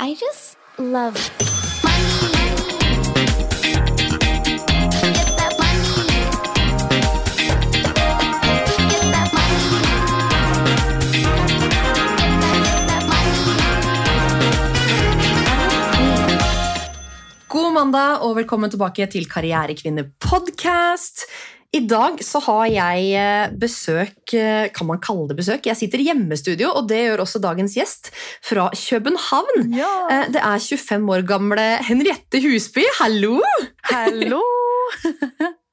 I just love mandag og velkommen tilbake til Karrierekvinne podcast. I dag så har jeg eh, besøk eh, Kan man kalle det besøk? Jeg sitter i hjemmestudio, og det gjør også dagens gjest fra København. Ja. Det er 25 år gamle Henriette Husby. Hallo! Hallo!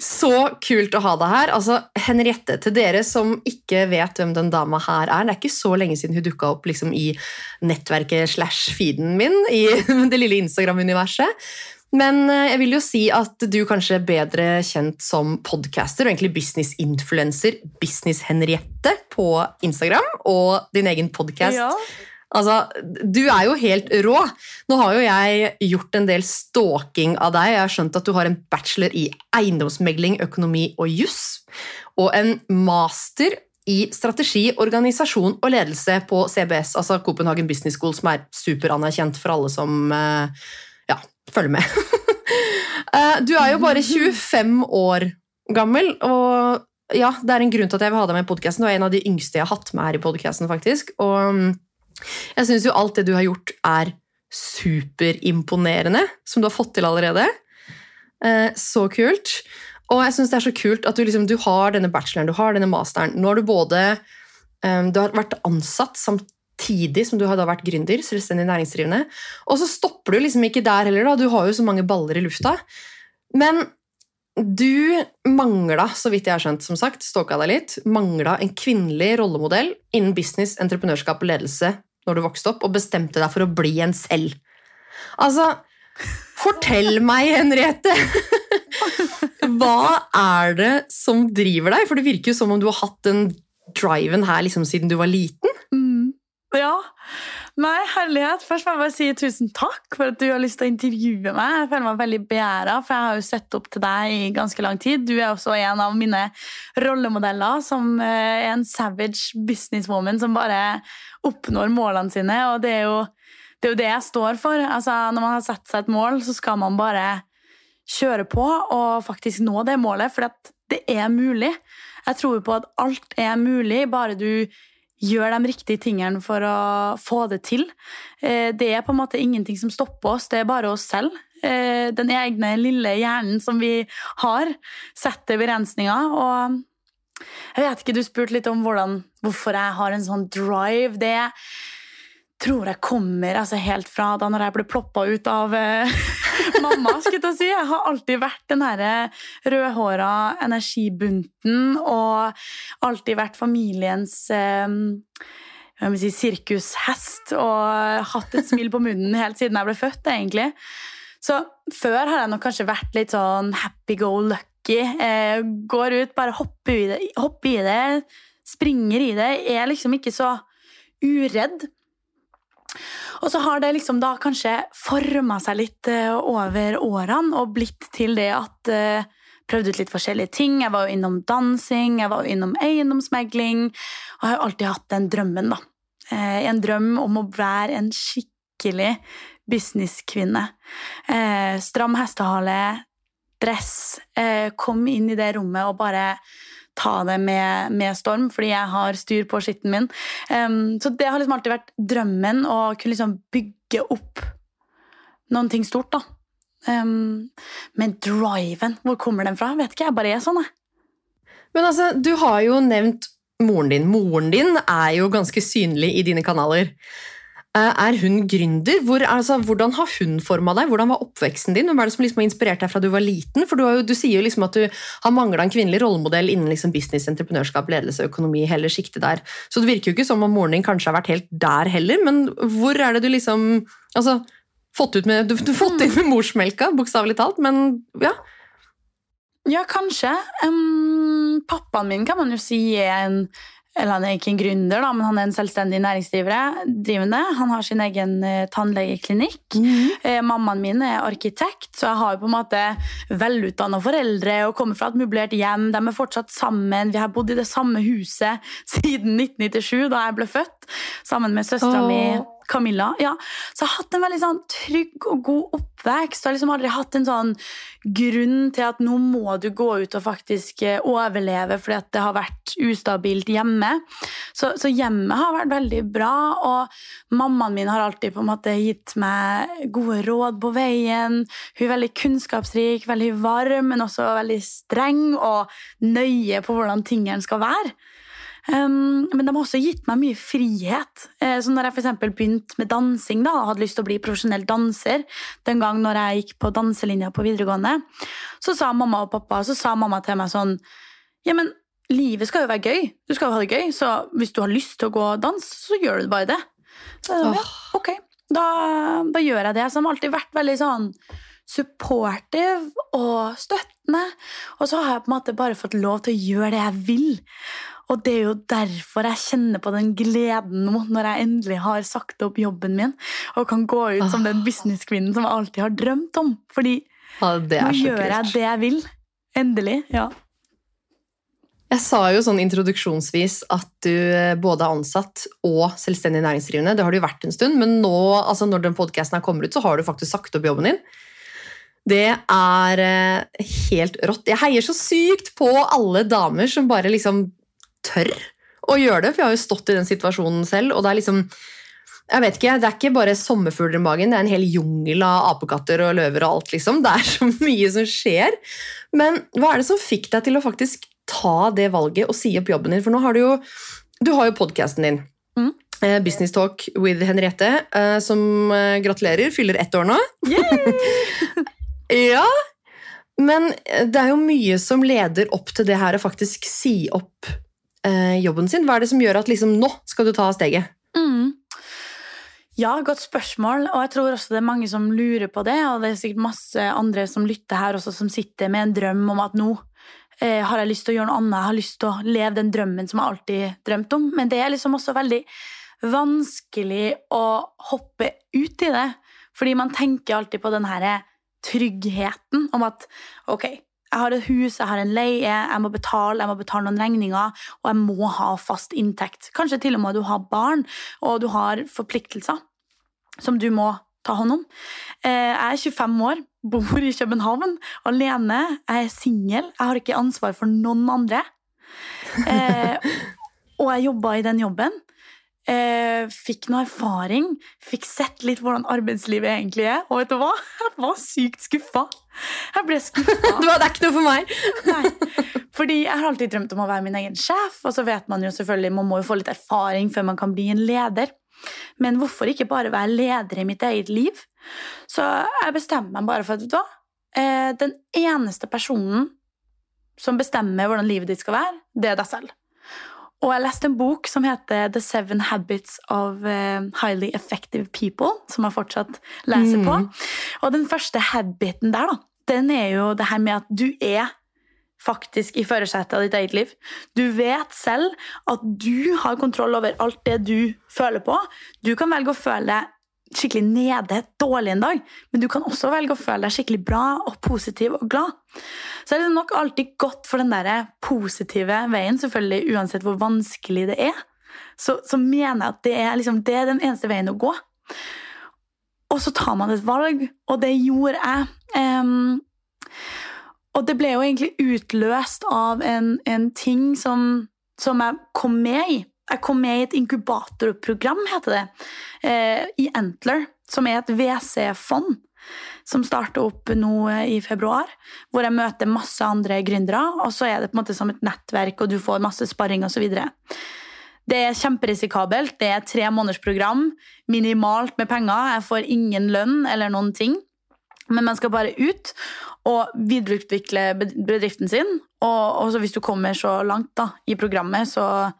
Så kult å ha deg her. Altså, Henriette, til dere som ikke vet hvem den dama her er, det er ikke så lenge siden hun dukka opp liksom, i nettverket slash feeden min i det lille Instagram-universet. Men eh, jeg vil jo si at du kanskje er bedre kjent som podcaster og egentlig business-influencer Business-Henriette på Instagram og din egen podkast. Ja. Altså, du er jo helt rå. Nå har jo jeg gjort en del stalking av deg. Jeg har skjønt at du har en bachelor i eiendomsmegling, økonomi og juss. Og en master i strategi, organisasjon og ledelse på CBS, altså Copenhagen Business School, som er superanerkjent for alle som eh, ja, følger med. Eh, du er jo bare 25 år gammel, og ja, det er en grunn til at jeg vil ha deg med i podkasten. Du er en av de yngste jeg har hatt med her i podkasten, faktisk. Og mm, jeg syns jo alt det du har gjort, er superimponerende, som du har fått til allerede. Eh, så kult. Og jeg syns det er så kult at du, liksom, du har denne bacheloren, du har denne masteren. Nå har du både eh, Du har vært ansatt samtidig som du har da vært gründer, selvstendig næringsdrivende. Og så stopper du liksom ikke der heller, da. Du har jo så mange baller i lufta. Men du mangla, så vidt jeg har skjønt, som sagt, stalka deg litt, mangla en kvinnelig rollemodell innen business, entreprenørskap og ledelse når du vokste opp, og bestemte deg for å bli en selv. Altså, fortell meg, Henriette! Hva er det som driver deg? For det virker jo som om du har hatt den driven her liksom siden du var liten. Mm. Ja. Nei, herlighet. Først må jeg bare si tusen takk for at du har lyst til å intervjue meg. Jeg føler meg veldig begjæra, for jeg har jo sett opp til deg i ganske lang tid. Du er også en av mine rollemodeller som eh, er en savage businesswoman som bare oppnår målene sine, og det er jo det, er jo det jeg står for. Altså, når man har satt seg et mål, så skal man bare kjøre på og faktisk nå det målet, for det er mulig. Jeg tror på at alt er mulig, bare du gjør de riktige tingene for å få det til. Eh, Det er på en måte ingenting som stopper oss, det er bare oss selv. Eh, Den egne lille hjernen som vi har, setter begrensninger. Og jeg vet ikke, du spurte litt om hvordan, hvorfor jeg har en sånn drive. Det tror jeg kommer altså helt fra da når jeg ble ploppa ut av eh, mamma. skulle jeg si. Jeg har alltid vært den her rødhåra energibunten og alltid vært familiens eh, si, sirkushest og hatt et smil på munnen helt siden jeg ble født. egentlig. Så før har jeg nok kanskje vært litt sånn happy go lucky. Eh, går ut, bare hopper i det, hopper i det springer i det. Er liksom ikke så uredd. Og så har det liksom da kanskje forma seg litt eh, over årene og blitt til det at eh, Prøvde ut litt forskjellige ting. Jeg var jo innom dansing, jeg var jo innom eiendomsmegling. Og har jo alltid hatt den drømmen, da. Eh, en drøm om å være en skikkelig businesskvinne. Stram hestehale, dress. Kom inn i det rommet og bare ta det med, med storm, fordi jeg har styr på skitten min. Um, så det har liksom alltid vært drømmen å kunne liksom bygge opp noen ting stort. da. Um, men driven, hvor kommer den fra? Vet ikke, jeg bare er sånn, jeg. Men altså, du har jo nevnt moren din. Moren din er jo ganske synlig i dine kanaler. Eh, Er hun gründer? Hvor, altså, hvordan har hun forma deg? Hvordan var oppveksten din? Hvem er det som liksom har inspirert deg fra du var liten? For Du, jo, du sier jo liksom at du har mangla en kvinnelig rollemodell innen liksom business, entreprenørskap, ledelse, økonomi, hele sjiktet der. Så det virker jo ikke som om moren din kanskje har vært helt der heller, men hvor er det du liksom altså, fått ut med, Du har fått inn med morsmelka, bokstavelig talt, men ja. Ja, kanskje. Um, pappaen min kan man jo si er en eller han er ikke en gründer, da, men han er en selvstendig næringsdrivende. Han har sin egen eh, tannlegeklinikk. Mm. Eh, mammaen min er arkitekt, så jeg har på en måte velutdanna foreldre og kommer fra et møblert hjem. De er fortsatt sammen. Vi har bodd i det samme huset siden 1997, da jeg ble født, sammen med søstera oh. mi Camilla. Ja, så jeg har hatt en veldig sånn trygg og god oppvekst. Jeg har liksom aldri hatt en sånn grunn til at nå må du gå ut og faktisk eh, overleve fordi at det har vært ustabilt hjemme. Så, så hjemmet har vært veldig bra, og mammaen min har alltid på en måte gitt meg gode råd på veien. Hun er veldig kunnskapsrik, veldig varm, men også veldig streng og nøye på hvordan tingene skal være. Um, men de har også gitt meg mye frihet. Uh, så når jeg eksempel begynte med dansing da, og hadde lyst til å bli profesjonell danser, den gang når jeg gikk på danselinja på videregående, så sa mamma og pappa så sa mamma til meg sånn Ja, men livet skal jo være gøy. Du skal jo ha det gøy, så hvis du har lyst til å gå og danse, så gjør du bare det. Så, jeg ja, ok, da, da gjør jeg det. Så har alltid vært veldig sånn supportive og støttende. Og så har jeg på en måte bare fått lov til å gjøre det jeg vil. Og det er jo derfor jeg kjenner på den gleden nå, når jeg endelig har sagt opp jobben min og kan gå ut som den businesskvinnen som jeg alltid har drømt om. Fordi Ja, nå gjør jeg det jeg vil. Endelig. Ja. Jeg sa jo sånn introduksjonsvis at du eh, både er ansatt og selvstendig næringsdrivende. Det har du vært en stund, men nå, altså når den podcasten her kommer ut, så har du faktisk sagt opp jobben din. Det er eh, helt rått. Jeg heier så sykt på alle damer som bare liksom tør å gjøre det, for jeg har jo stått i den situasjonen selv, og det er liksom jeg vet ikke, Det er ikke bare sommerfugler i magen, det er en hel jungel av apekatter og løver. og alt liksom. Det er så mye som skjer. Men hva er det som fikk deg til å faktisk ta det valget og si opp jobben din? For nå har du jo, du har jo podkasten din. Mm. Eh, Business Talk with Henriette, eh, som eh, gratulerer, fyller ett år nå. ja, men det er jo mye som leder opp til det her å faktisk si opp eh, jobben sin. Hva er det som gjør at liksom, nå skal du ta steget? Mm. Ja, godt spørsmål. Og jeg tror også det er mange som lurer på det. Og det er sikkert masse andre som lytter her også, som sitter med en drøm om at nå eh, har jeg lyst til å gjøre noe annet. Jeg har lyst til å leve den drømmen som jeg alltid drømt om. Men det er liksom også veldig vanskelig å hoppe ut i det. Fordi man tenker alltid på den herre tryggheten om at ok, jeg har et hus, jeg har en leie, jeg må betale, jeg må betale noen regninger, og jeg må ha fast inntekt. Kanskje til og med du har barn, og du har forpliktelser som du må ta hånd om. Eh, Jeg er 25 år, bor i København, alene, jeg er singel, jeg har ikke ansvar for noen andre. Eh, Og jeg jobba i den jobben. Eh, fikk noe erfaring, fikk sett litt hvordan arbeidslivet egentlig er. Og vet du hva? Jeg var sykt skuffa. Jeg ble skuffa. Det var- ikke noe for meg! Nei. Fordi jeg har alltid drømt om å være min egen sjef, og så vet man jo selvfølgelig, man må jo få litt erfaring før man kan bli en leder. Men hvorfor ikke bare være leder i mitt eget liv? Så jeg bestemmer meg bare for at, vet du hva, eh, den eneste personen som bestemmer hvordan livet ditt skal være, det er deg selv. Og jeg leste en bok som heter The Seven Habits of eh, Highly Effective People, som jeg fortsatt leser på. Mm. Og den første habiten der, da, den er jo det her med at du er faktisk i førersetet av ditt eget liv. Du vet selv at du har kontroll over alt det du føler på. Du kan velge å føle deg skikkelig nede, dårlig en dag, men du kan også velge å føle deg skikkelig bra og positiv og glad. Så er det nok alltid godt for den der positive veien, selvfølgelig uansett hvor vanskelig det er. Så, så mener jeg at det er, liksom, det er den eneste veien å gå. Og så tar man et valg, og det gjorde jeg. Um, og det ble jo egentlig utløst av en, en ting som, som jeg kom med i. Jeg kom med i et inkubatorprogram, heter det, eh, i Antler, som er et WC-fond. Som starter opp nå i februar, hvor jeg møter masse andre gründere. Og så er det på en måte som et nettverk, og du får masse sparring osv. Det er kjemperisikabelt. Det er et tre måneders program. Minimalt med penger. Jeg får ingen lønn eller noen ting. Men man skal bare ut og videreutvikle bedriften sin. Og hvis du kommer så langt da, i programmet, så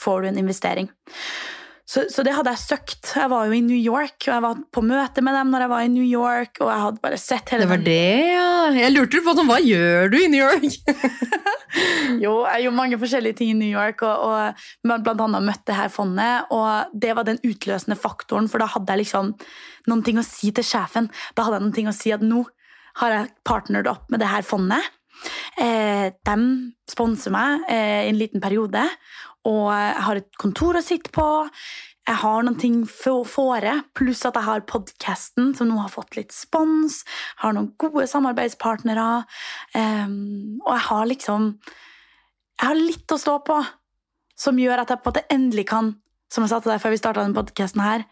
får du en investering. så, så, det hadde jeg søkt. Jeg var jo i New York, og jeg var på møte med dem når jeg var i New York. og jeg hadde bare sett hele Det var det, ja. Jeg lurte på sånn, hva gjør du i New York? jo, jeg gjorde mange forskjellige ting i New York, og, og blant annet møtte det her fondet. Og det var den utløsende faktoren, for da hadde jeg liksom noen ting å si til sjefen. Da hadde jeg noen ting å si at nå har jeg partnert opp med det her fondet. Eh, de sponser meg eh, i en liten periode, og jeg har et kontor å sitte på. Jeg har noen ting fore, pluss at jeg har podkasten, som nå har fått litt spons. Har noen gode samarbeidspartnere. Um, og jeg har liksom Jeg har litt å stå på som gjør at jeg på en måte endelig kan, som jeg sa til deg før vi starta denne podkasten her,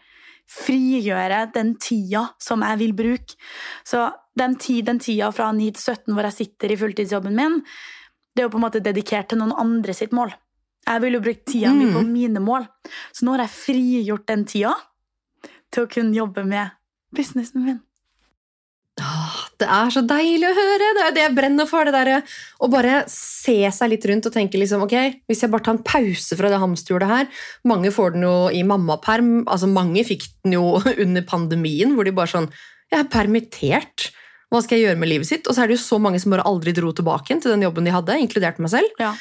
frigjøre den tida som jeg vil bruke. Så den, den tida fra 9 til 17 hvor jeg sitter i fulltidsjobben min, det er jo på en måte dedikert til noen andre sitt mål. Jeg vil jo bruke tida mi på mm. mine mål. Så nå har jeg frigjort den tida til å kunne jobbe med businessen min. Det er så deilig å høre! Det er det jeg brenner for. det der, Og bare se seg litt rundt og tenke liksom, ok, hvis jeg bare tar en pause fra det hamsterhjulet her Mange får den jo i mammaperm. altså Mange fikk den jo under pandemien, hvor de bare sånn Jeg er permittert. Hva skal jeg gjøre med livet sitt? Og så er det jo så mange som bare aldri dro tilbake til den jobben de hadde, inkludert meg selv. Ja.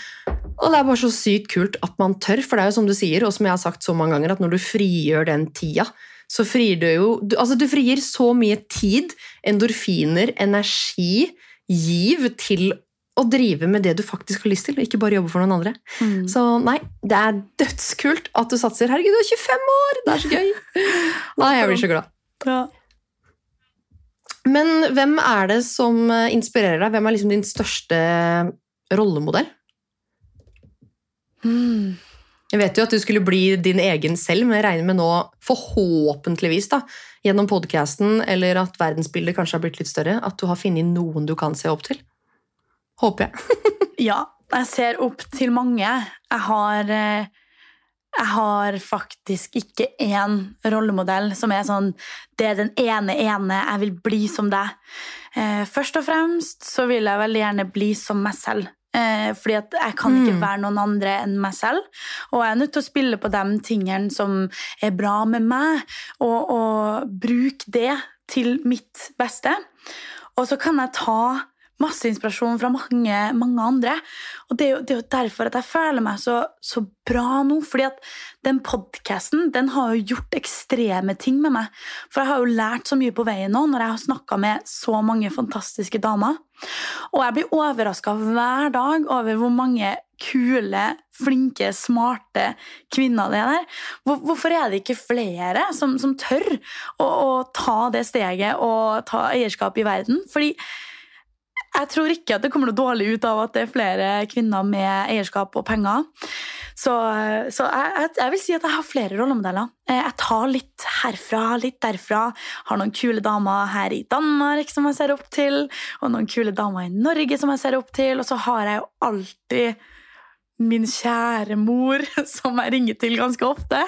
Og det er bare så sykt kult at man tør, for det er jo som du sier, og som jeg har sagt så mange ganger, at når du frigjør den tida, så frier du jo du, Altså, du frigir så mye tid, endorfiner, energi, giv til å drive med det du faktisk har lyst til, og ikke bare jobbe for noen andre. Mm. Så nei, det er dødskult at du satser. Herregud, du er 25 år! Det er så gøy! Nei, jeg blir så glad. Ja. Men hvem er det som eh, inspirerer deg? Hvem er liksom din største rollemodell? Hmm. Jeg vet jo at du skulle bli din egen selv, men jeg regner med nå, forhåpentligvis, da, gjennom podkasten, eller at verdensbildet kanskje har blitt litt større, at du har funnet noen du kan se opp til. Håper jeg. ja, jeg ser opp til mange. Jeg har eh, jeg har faktisk ikke én rollemodell som er sånn Det er den ene ene, jeg vil bli som deg. Eh, først og fremst så vil jeg veldig gjerne bli som meg selv. Eh, fordi at jeg kan ikke mm. være noen andre enn meg selv. Og jeg er nødt til å spille på de tingene som er bra med meg, og, og bruke det til mitt beste. Og så kan jeg ta masse inspirasjon fra mange, mange andre. Og det er, jo, det er, jo, derfor at jeg føler meg så, så bra nå. fordi at den podkasten den har jo gjort ekstreme ting med meg. For jeg har jo lært så mye på veien nå når jeg har snakka med så mange fantastiske damer. Og jeg blir overraska hver dag over hvor mange kule, flinke, smarte kvinner det er der. Hvorfor er det ikke flere som, som tør å, å ta det steget og ta eierskap i verden? Fordi jeg tror ikke at det kommer noe dårlig ut av at det er flere kvinner med eierskap og penger. Så, så jeg, jeg, vil si at jeg har flere rollemodeller. Eh, jeg tar litt herfra, litt derfra. Har noen kule damer her i Danmark som jeg ser opp til, og noen kule damer i Norge som jeg ser opp til, og så har jeg jo alltid min kjære mor, som jeg ringer til ganske ofte.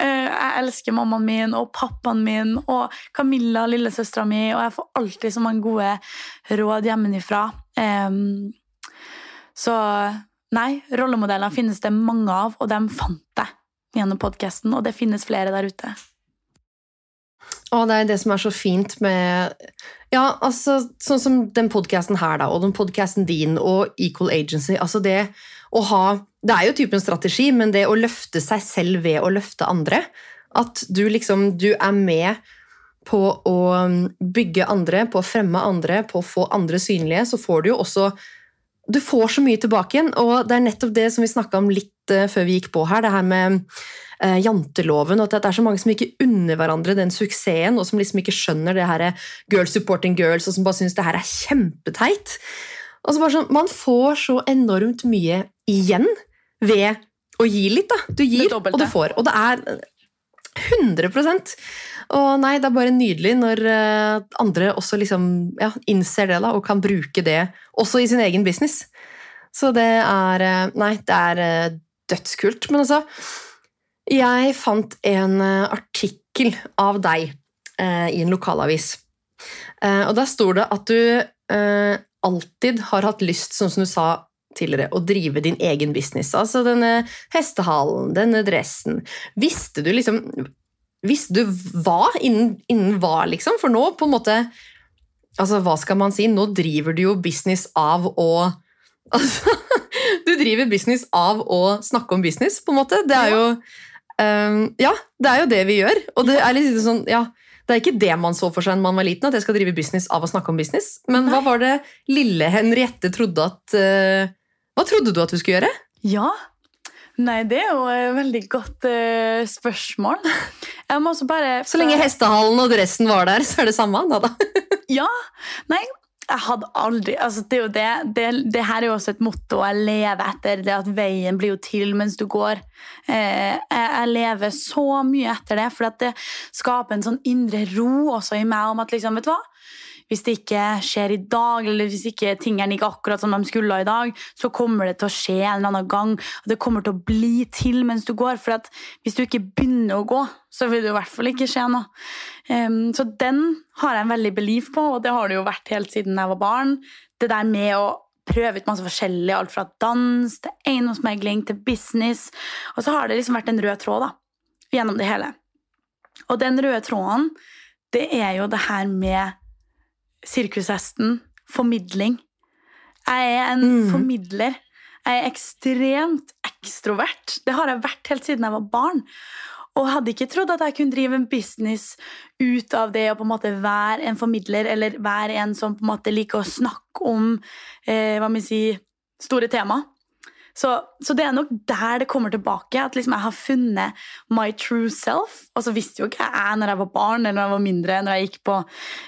Eh, jeg elsker mammaen min og pappaen min og Camilla, lillesøstera mi, og jeg får alltid så mange gode råd hjemmefra. Så nei, rollemodeller finnes det mange av, og dem fant jeg gjennom podkasten, og det finnes flere der ute. Og det er det som er så fint med Ja, altså, sånn som den podkasten her, da, og den podkasten din og Equal Agency. altså det å ha Det er jo typen strategi, men det å løfte seg selv ved å løfte andre At du liksom Du er med på å bygge andre, på å fremme andre, på å få andre synlige, så får du jo også Du får så mye tilbake igjen, og det er nettopp det som vi snakka om litt uh, før vi gikk på her, det her med uh, janteloven, og at det er så mange som ikke unner hverandre den suksessen, og som liksom ikke skjønner det her girls supporting girls, og som bare syns det her er kjempeteit. Altså bare sånn, Man får så enormt mye igjen ved å gi litt. da. Du gir, og du får. Og det er 100% Og nei, det er bare nydelig når eh, andre også liksom ja, innser det da, og kan bruke det også i sin egen business. Så det er eh, Nei, det er eh, dødskult. Men altså Jeg fant en artikkel av deg eh, i en lokalavis. Eh, og der står det at du eh, alltid har hatt lyst, sånn som du sa, tidligere, å drive din egen business. Altså denne hestehalen, denne dressen. Visste du liksom Visste du hva innen, innen hva, liksom? For nå på en måte Altså, hva skal man si? Nå driver du jo business av å Altså, du driver business av å snakke om business, på en måte. Det er jo um, Ja, det er jo det vi gjør. Og det er litt sånn, ja, det er ikke det man så for seg da man var liten, at jeg skal drive business av å snakke om business. Men Nei. hva var det lille Henriette trodde at uh, Hva trodde du at du skulle gjøre? Ja, Nei, det er jo et veldig godt uh, spørsmål. Jeg må også bare... Så lenge hestehalen og dressen var der, så er det samme? Da, da. ja. Nei, jeg hadde aldri altså det, det, det, det, her er jo også et motto jeg lever etter. Det at veien blir jo til mens du går. Eh, jeg, jeg, lever så mye etter det, for det skaper en sånn indre ro også i meg om at liksom, vet du hva? Hvis det ikke skjer i dag, eller hvis ikke tingene gikk akkurat som de skulle i dag, så kommer det til å skje en eller annen gang. og Det kommer til å bli til mens du går. For hvis du ikke begynner å gå, så vil det i hvert fall ikke skje noe. Um, så den har jeg en veldig belief på, og det har det jo vært helt siden jeg var barn. Det der med å prøve ut masse forskjellig, alt fra dans til eiendomsmegling til business. Og så har det liksom vært en rød tråd da, gjennom det hele. Og den røde tråden, det er jo det her med sirkushesten formidling. Jeg er en mm. formidler. Jeg er ekstremt ekstrovert. Det har jeg vært helt siden jeg var barn. Og hadde ikke trodd at jeg kunne drive en business ut av det å på en måte være en formidler eller være en som på en måte liker å snakke om eh, hva må si, store tema. Så, så, det er nok der det kommer tilbake. At liksom jeg har funnet my true self. Og så visste jo ikke jeg når jeg var barn eller når jeg var mindre, når jeg gikk på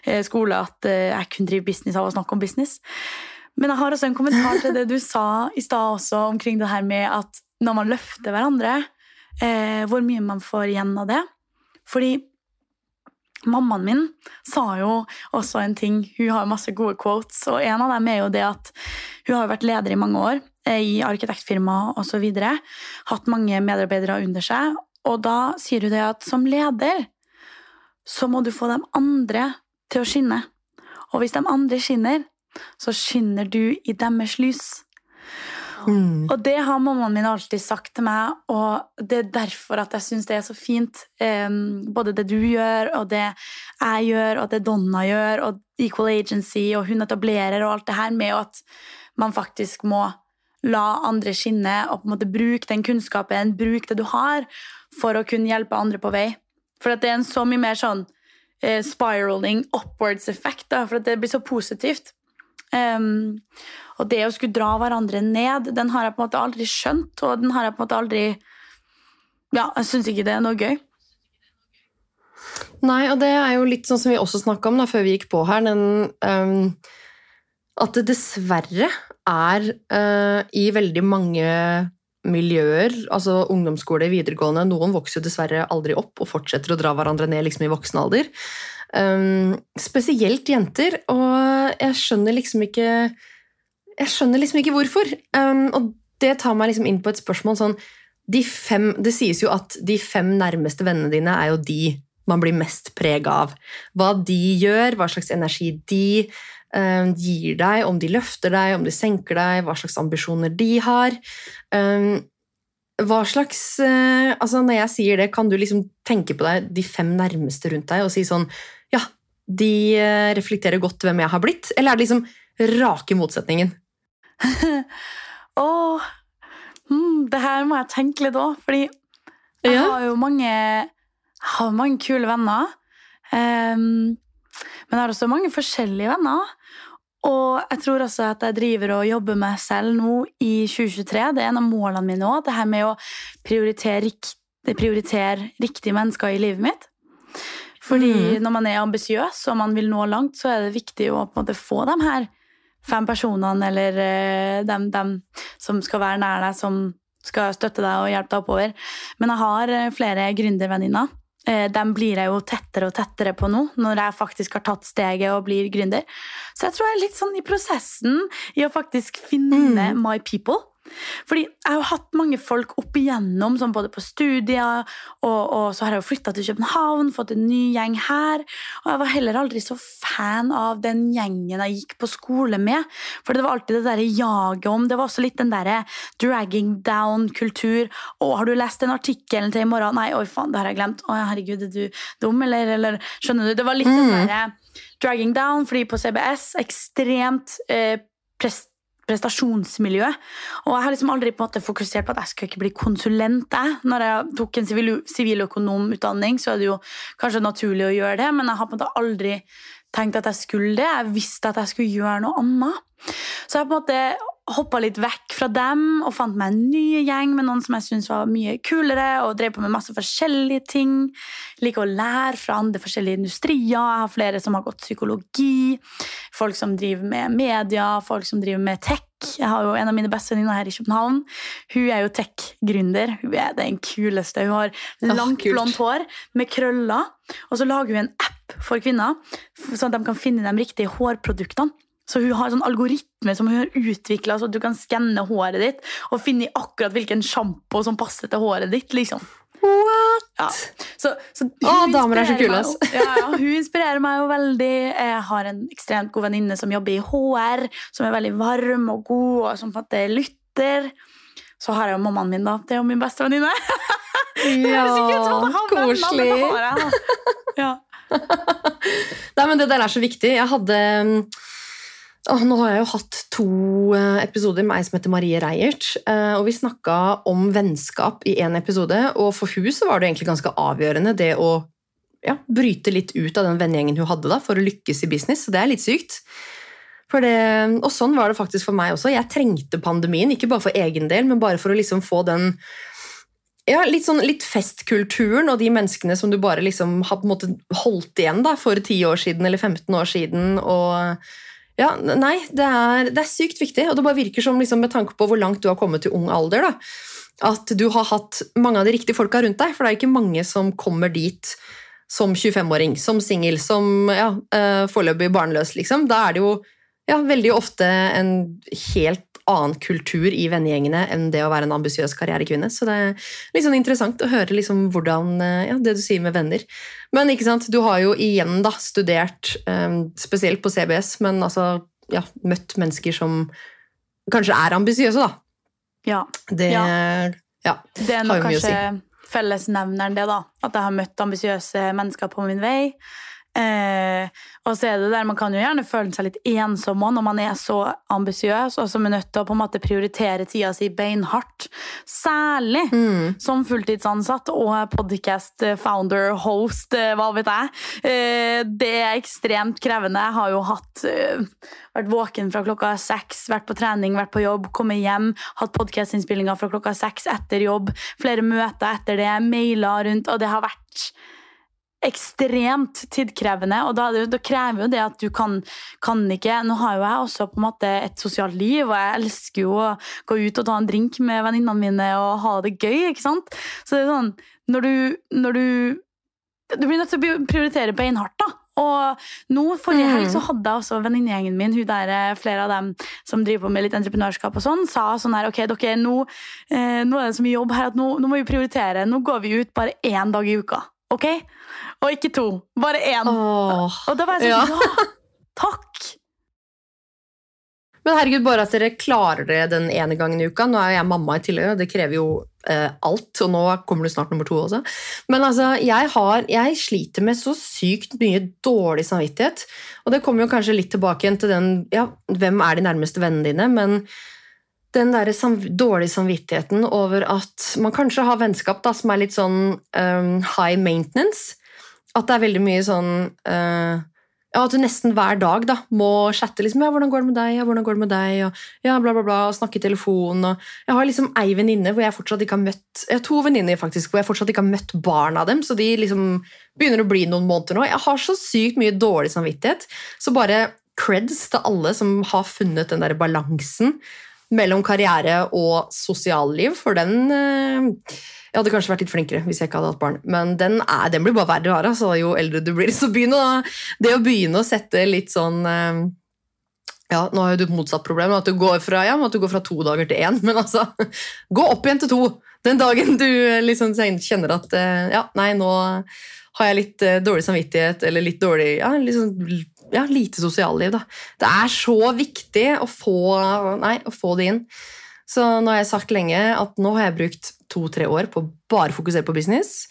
eh, skole, at eh, jeg kunne drive business av å snakke om business. Men jeg har også en kommentar til det du sa i stad også, omkring det her med at når man løfter hverandre, eh, hvor mye man får igjen av det. Fordi Mammaen min sa jo også en ting. Hun har masse gode quotes, og en av dem er jo det at hun har vært leder i mange år. Eh, i arkitektfirma osv. Hatt mange medarbeidere under seg. Og da sier du det at som leder så må du få de andre til å skinne. Og hvis de andre skinner, så skinner du i deres lys. Mm. Og det har mammaen min alltid sagt til meg, og det er derfor at jeg syns det er så fint. Um, både det du gjør, og det jeg gjør, og det Donna gjør, og Equal Agency, og hun etablerer, og alt det her med at man faktisk må la andre skinne og på en måte bruke den kunnskapen, bruke det du har, for å kunne hjelpe andre på vei. For det er en så mye mer sånn eh, spiraling upwards-effekt, for det blir så positivt. Um, og det å skulle dra hverandre ned, den har jeg på en måte aldri skjønt, og den har jeg på en måte aldri Ja, jeg syns ikke det er noe gøy. Nei, og det er jo litt sånn som vi også snakka om da, før vi gikk på her, den um, At det dessverre er uh, i veldig mange miljøer, altså ungdomsskole, videregående Noen vokser jo dessverre aldri opp og fortsetter å dra hverandre ned liksom i voksen alder. Um, spesielt jenter, og jeg skjønner liksom ikke Jeg skjønner liksom ikke hvorfor. Um, og det tar meg liksom inn på et spørsmål sånn de fem, Det sies jo at de fem nærmeste vennene dine er jo de man blir mest prega av. Hva de gjør, hva slags energi de gir deg, om de løfter deg, om de senker deg, hva slags ambisjoner de har. Um, hva slags uh, altså Når jeg sier det, kan du liksom tenke på deg de fem nærmeste rundt deg og si sånn Ja, de uh, reflekterer godt hvem jeg har blitt? Eller er det liksom rake motsetningen? oh, mm, det her må jeg tenke litt òg, fordi jeg ja. har jo mange, har mange kule venner. Um, men jeg har også mange forskjellige venner. Og jeg tror også at jeg driver og jobber med selv nå i 2023. Det er en av målene mine òg. Det her med å prioritere, prioritere riktige mennesker i livet mitt. Fordi mm. når man er ambisiøs og man vil nå langt, så er det viktig å på en måte få de her fem personene eller uh, dem, dem, som skal være nær deg, som skal støtte deg og hjelpe deg oppover. Men jeg har eh, flere gründervenninner Eh, dem blir jeg jo tettere og tettere på nå, når jeg faktisk har tatt steget og blir gründer. Så jeg tror jeg er litt sånn i prosessen i å faktisk finne mm. my people. Fordi jeg har hatt mange folk opp igjennom, sånn både på studier, og, og så har jeg jo flytta til København, fått en ny gjeng her. Og jeg var heller aldri så fan av den gjengen jeg gikk på skole med. For det var alltid det derre jaget om Det var også litt den derre dragging down-kultur. Å, har du lest den artikkelen til i morgen? Nei, oi faen, det har jeg glemt. Å, herregud, er du dum, eller? eller skjønner du? Det var litt mm. den derre dragging down, fordi på CBS ekstremt eh, prest prestasjonsmiljø. Og jeg har liksom aldri på en måte fokusert på at jeg skal ikke bli konsulent. Jeg. Når jeg tok en siviløkonomutdanning, så er det jo kanskje naturlig å gjøre det, men jeg har på en måte aldri tenkt at jeg skulle det. Jeg visste at jeg skulle gjøre noe annet. Så jeg har på en måte hoppa litt vekk fra dem og fant meg en ny gjeng med noen som jeg syntes var mye kulere, og drev på med masse forskjellige ting. Liker å lære fra andre forskjellige industrier. Jeg har flere som har gått psykologi. Folk som driver med media, folk som driver med tech. Jeg har jo En av mine beste venninner her i København Hun er jo tech-gründer. Hun er den kuleste. Hun har langt, oh, blondt hår med krøller. Og så lager hun en app for kvinner, sånn at de kan finne de riktige hårproduktene. Så hun har en sånn algoritme som hun har utvikla, så du kan skanne håret ditt og finne akkurat hvilken sjampo som passer til håret ditt. liksom. What? Ja. Så, så Å, damer er så kule, ass. Ja, ja, hun inspirerer meg jo veldig. Jeg har en ekstremt god venninne som jobber i HR, som er veldig varm og god, og som fatter lytter. Så har jeg jo mammaen min, da. Det er jo min beste venninne. ja, koselig. Ja. Nei, men det der er så viktig. Jeg hadde Oh, nå har jeg jo hatt to eh, episoder med ei som heter Marie Reiert. Eh, og Vi snakka om vennskap i én episode, og for hun så var det egentlig ganske avgjørende det å ja, bryte litt ut av den vennegjengen hun hadde da, for å lykkes i business. Så det er litt sykt. Det, og sånn var det faktisk for meg også. Jeg trengte pandemien, ikke bare for egen del, men bare for å liksom få den ja, litt, sånn, litt festkulturen og de menneskene som du bare liksom har på en måte holdt igjen da, for 10 år siden eller 15 år siden. og ja, nei, det er, det er, sykt viktig, og det bare virker som liksom, med tanke på hvor langt du har kommet til ung alder, da, at du har hatt mange av de riktige folka rundt deg. For det er ikke mange som kommer dit som 25-åring, som singel, som ja, uh, foreløpig barnløs. Liksom. Da er det jo ja, veldig ofte en helt annen kultur i vennegjengene enn det å være en ambisiøs karrierekvinne. Så det er litt sånn interessant å høre liksom hvordan, eh, ja, det du sier med venner. Men ikke sant, du har jo igjen da studert, um, spesielt på CBS, men altså ja, møtt mennesker som kanskje er ambisiøse, da. Ja. Det, ja. ja det er nok kanskje si. fellesnevneren, det, da. At jeg har møtt ambisiøse mennesker på min vei. Eh, og så er det der Man kan jo gjerne føle seg litt ensom når man er så ambisiøs og som er nødt til å på en måte prioritere tida si beinhardt. Særlig mm. som fulltidsansatt og podcast founder, host, eh, hva vet jeg. Eh, det er ekstremt krevende. Jeg har jo hatt eh, vært våken fra klokka seks, vært på trening, vært på jobb, kommet hjem, hatt podkastinnspillinger fra klokka seks etter jobb, flere møter etter det, mailer rundt, og det har vært ekstremt tidkrevende, og da, da, krever jo det at du kan, kan, ikke Nå har jo jeg også på en måte et sosialt liv, og jeg elsker jo å gå ut og ta en drink med venninnene mine og ha det gøy. ikke sant? Så det er sånn Når du, når du Du blir nødt til å prioritere beinhardt, da. Og nå Forrige helg så mm. hadde jeg også venninnegjengen min, hun der, eh, flere av dem som driver på med litt entreprenørskap, og sånn, sa sånn her Ok, dere, nå, eh, nå er det så mye jobb her at nå, nå må vi prioritere. Nå går vi ut bare én dag i uka. Ok? Og ikke to. Bare én. Åh, og da var jeg sånn ja. ja, takk! Men herregud, bare at dere klarer det den ene gangen i uka. Nå er jeg mamma i tillegg, og det krever jo eh, alt. Og nå kommer det snart nummer to også. Men altså, jeg, har, jeg sliter med så sykt mye dårlig samvittighet. Og det kommer jo kanskje litt tilbake igjen til den ja, hvem er de nærmeste vennene dine? men den der sam dårlige samvittigheten over at man kanskje har vennskap da, som er litt sånn um, high maintenance. At det er veldig mye sånn uh, ja, At du nesten hver dag da, må chatte liksom, ja, 'hvordan går det med deg', ja, 'hvordan går det med deg', og ja, bla, bla, bla, og snakke i telefon. Og jeg har liksom ei venninne hvor jeg fortsatt ikke har møtt Jeg har to venninner faktisk, hvor jeg fortsatt ikke har møtt barna dem, så de liksom begynner å bli noen måneder nå. Jeg har så sykt mye dårlig samvittighet. Så bare creds til alle som har funnet den der balansen mellom karriere og sosialliv, for den eh, Jeg hadde kanskje vært litt flinkere hvis jeg ikke hadde hatt barn, men den, er, den blir bare verre og verre. Altså, jo eldre du blir. Så begynne, det å begynne å sette litt sånn eh, Ja, Nå har du motsatt problem, at du går fra, ja, du går fra to dager til én. Men altså, gå opp igjen til to den dagen du liksom kjenner at eh, ja, nei, nå har jeg litt eh, dårlig samvittighet eller litt dårlig ja, liksom, ja, lite sosialliv. Da. Det er så viktig å få, nei, å få det inn. Så nå har jeg sagt lenge at nå har jeg brukt to-tre år på å bare fokusere på business.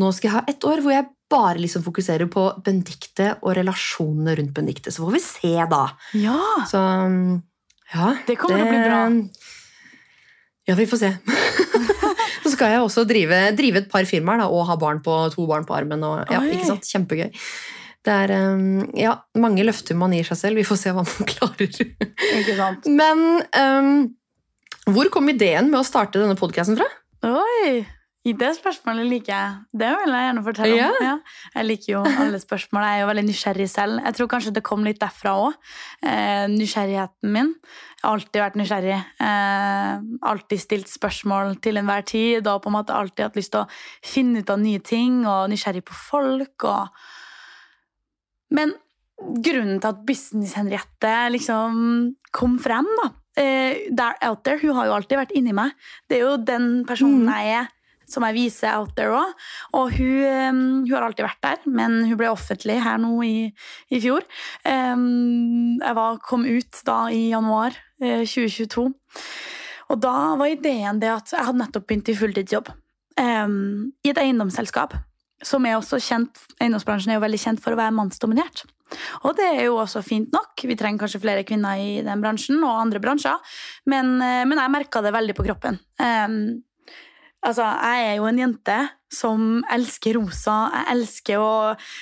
Nå skal jeg ha ett år hvor jeg bare liksom fokuserer på Benedicte og relasjonene rundt Benedicte. Så får vi se, da. Ja. Så ja. Det kommer til å bli bra. Ja, vi får se. så skal jeg også drive, drive et par firmaer da, og ha barn på, to barn på armen. Og, ja, ikke sant? Kjempegøy. Det er um, ja, mange løfter man gir seg selv. Vi får se hva man klarer. Men um, hvor kom ideen med å starte denne podkasten fra? Oi! I det spørsmålet liker jeg. Det vil jeg gjerne fortelle om. Ja. Ja. Jeg liker jo alle spørsmål. Jeg er jo veldig nysgjerrig selv. Jeg tror kanskje det kom litt derfra òg. Eh, nysgjerrigheten min. Jeg har alltid vært nysgjerrig. Eh, alltid stilt spørsmål til enhver tid. Og på en måte alltid hatt lyst til å finne ut av nye ting, og nysgjerrig på folk. Og... Men grunnen til at Business-Henriette liksom kom frem, da eh, der out there, hun har jo alltid vært inni meg. Det er jo den personen Mm. jeg er som jeg viser out there òg. Og hun, um, hun har alltid vært der, men hun ble offentlig her nå i, i fjor. Um, jeg var, kom ut da i januar uh, 2022. Og da var ideen det at jeg hadde nettopp begynt i fulltidsjobb um, i et eiendomsselskap. Som er også kjent, Eiendomsbransjen er jo veldig kjent for å være mannsdominert. Og det er jo også fint nok. Vi trenger kanskje flere kvinner i den bransjen og andre bransjer, men, eh, men jeg merka det veldig på kroppen. Um, altså, jeg er jo en jente som elsker rosa. Jeg elsker å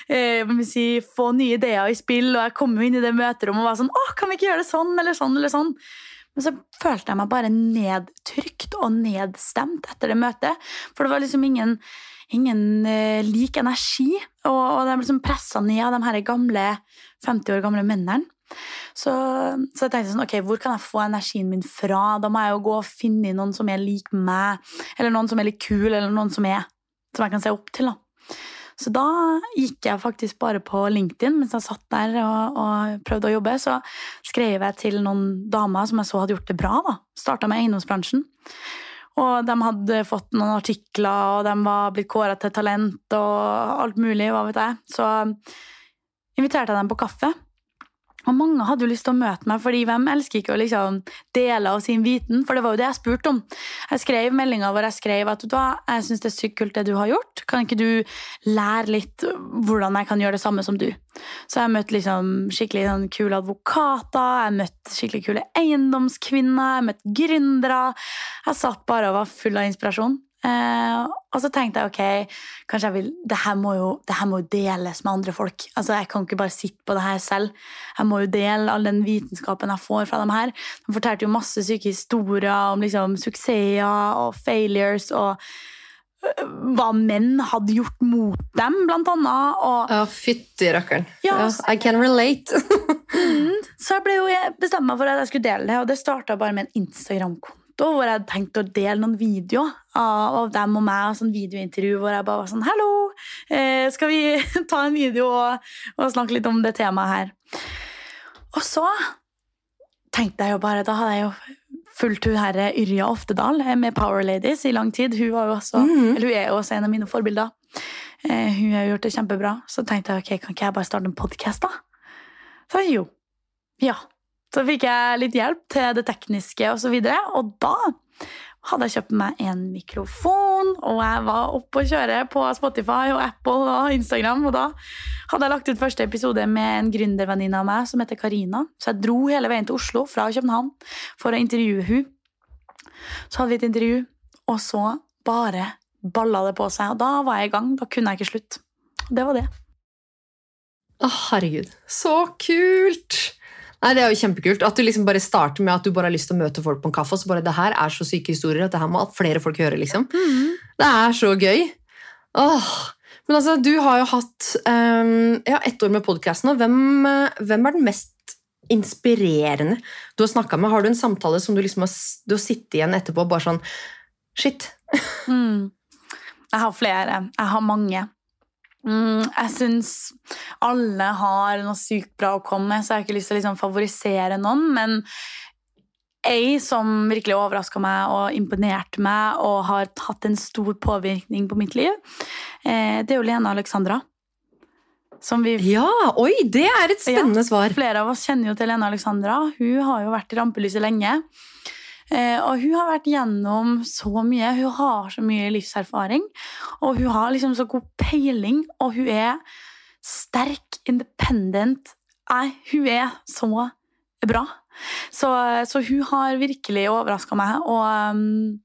jeg si, få nye ideer i spill, og jeg kom jo inn i det møterommet og var sånn Å, kan vi ikke gjøre det sånn eller sånn eller sånn? Men så følte jeg meg bare nedtrykt og nedstemt etter det møtet. For det var liksom ingen, ingen eh, lik energi. Og, og de liksom pressa ned av de her gamle 50 år gamle mennene. Så, så jeg tenkte sånn, ok, hvor kan jeg få energien min fra? Da må jeg jo gå og finne noen som er lik meg, eller noen som er litt kul, eller noen som er som jeg kan se opp til. da. Så da gikk jeg faktisk bare på LinkedIn mens jeg satt der og, og prøvde å jobbe. Så skrev jeg til noen damer som jeg så hadde gjort det bra. da. Starta med eiendomsbransjen. Og de hadde fått noen artikler, og de var blitt kåra til talent og alt mulig. hva vet jeg. Så inviterte jeg dem på kaffe. Og mange hadde jo lyst til å møte meg, fordi hvem elsker ikke å liksom dele av sin viten? For det var jo det jeg spurte om. Jeg skrev meldinga hvor jeg skrev at jeg syns det er sykt kult det du har gjort. Kan ikke du lære litt hvordan jeg kan gjøre det samme som du? Så jeg møtte liksom skikkelig sånn kule advokater, jeg møtte skikkelig kule eiendomskvinner, jeg møtte gründere. Jeg satt bare og var full av inspirasjon. Eh, og så tenkte jeg ok, kanskje jeg vil, det her, må jo, det her må jo deles med andre folk. Altså Jeg kan ikke bare sitte på det her selv. Jeg må jo dele all den vitenskapen jeg får fra dem her. De fortalte jo masse syke historier om liksom suksesser og failures og øh, hva menn hadde gjort mot dem, blant annet. Og, Ja, fytti rakkeren. Ja, Ja, I can relate. Mm, så jeg ble jo bestemte meg for at jeg skulle dele det, og det starta bare med en Instagram-konto hvor jeg hadde tenkt å dele noen videoer av, av dem og meg. og sånn videointervju hvor jeg bare var sånn Hallo! Eh, skal vi ta en video og, og snakke litt om det temaet her? Og så tenkte jeg jo bare Da hadde jeg jo fulgt hun her Yrja Oftedal eh, med Power Ladies i lang tid. Hun, også, mm eller hun er jo også en av mine forbilder. Eh, hun har gjort det kjempebra. Så tenkte jeg ok, kan ikke jeg bare starte en podkast, da? Så jo. Ja. Så fikk jeg litt hjelp til det tekniske og så videre, og da hadde jeg kjøpt meg en mikrofon, og jeg var oppe å kjøre på Spotify og Apple og Instagram, og da hadde jeg lagt ut første episode med en gründervenninne av meg som heter Karina. Så jeg dro hele veien til Oslo fra København for å intervjue hun. Så hadde vi et intervju, og så bare balla det på seg, og da var jeg i gang. Da kunne jeg ikke slutte. Det var det. Å, herregud. Så kult! Nei, Det er jo kjempekult. At du liksom bare starter med at du bare har lyst til å møte folk på en kaffe. og så bare, det her er så syke historier at det her må flere folk høre. liksom. Det er så gøy. Åh. Men altså, du har jo hatt um, ja, ett år med podkasten. Hvem, eh, hvem er den mest inspirerende du har snakka med? Har du en samtale som du liksom har, du har sittet igjen etterpå og bare sånn Shit. Mm. Jeg har flere. Jeg har mange. Mm, jeg syns alle har noe sykt bra å komme med, så jeg har ikke lyst til å liksom favorisere noen. Men ei som virkelig overraska meg og imponerte meg og har hatt en stor påvirkning på mitt liv, eh, det er jo Lena Alexandra. Som vi Ja, oi, det er et spennende svar. Flere av oss kjenner jo til Lena Alexandra. Hun har jo vært i rampelyset lenge. Eh, og hun har vært gjennom så mye. Hun har så mye livserfaring. Og hun har liksom så god peiling, og hun er sterk, independent. Nei, hun er så bra. Så, så hun har virkelig overraska meg. Og um,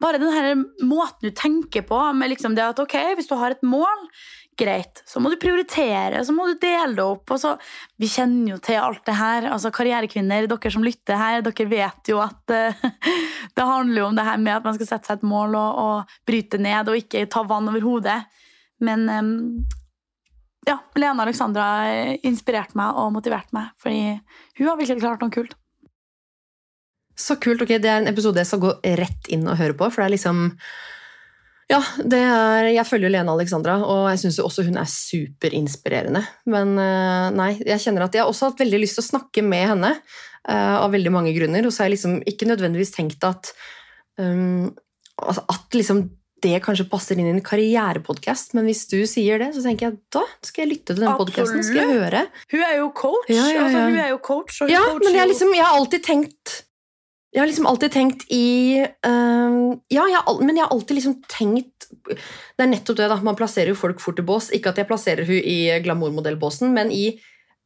bare den her måten du tenker på, med liksom det at ok, hvis du har et mål greit. Så må du prioritere, så må du dele det opp. Og så, vi kjenner jo til alt det her. altså Karrierekvinner, dere som lytter her, dere vet jo at uh, det handler jo om det her med at man skal sette seg et mål og, og bryte ned og ikke ta vann over hodet. Men um, ja, Lena Alexandra inspirerte meg og motiverte meg, fordi hun har virkelig klart noe kult. Så kult. ok, Det er en episode jeg skal gå rett inn og høre på. for det er liksom ja, er, jeg følger Lene Alexandra, og jeg syns også hun er superinspirerende. Men eh, nei, jeg kjenner at jeg har også hatt veldig lyst til å snakke med henne uh, av veldig mange grunner. Og så har jeg liksom ikke nødvendigvis tenkt at, um, at liksom det kanskje passer inn i en karrierepodkast, men hvis du sier det, så tenker jeg da skal jeg lytte til den podkasten. Hun er jo coach. Ja, ja, ja. Altså, hun er jo coach ja, men jeg, liksom, jeg har alltid tenkt jeg har liksom alltid tenkt i uh, Ja, jeg, men jeg har alltid liksom tenkt Det er nettopp det, da. Man plasserer jo folk fort i bås. Ikke at jeg plasserer hun i glamourmodellbåsen, men i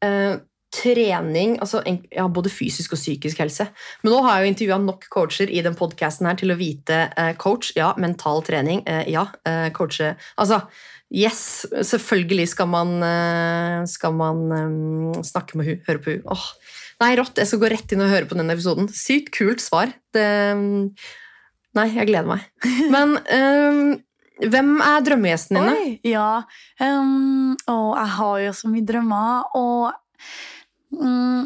uh, trening altså ja, Både fysisk og psykisk helse. Men nå har jeg jo intervjua nok coacher i den podkasten til å vite uh, coach, ja. Mental trening, ja. coache Altså, yes! Selvfølgelig skal man, skal man um, snakke med hun, høre på hun. Åh, Nei, rått. Jeg skal gå rett inn og høre på den episoden. Sykt kult svar. Det Nei, jeg gleder meg. Men um, hvem er drømmegjesten din? Oi, ja. Um, og jeg har jo så mye drømmer, og um,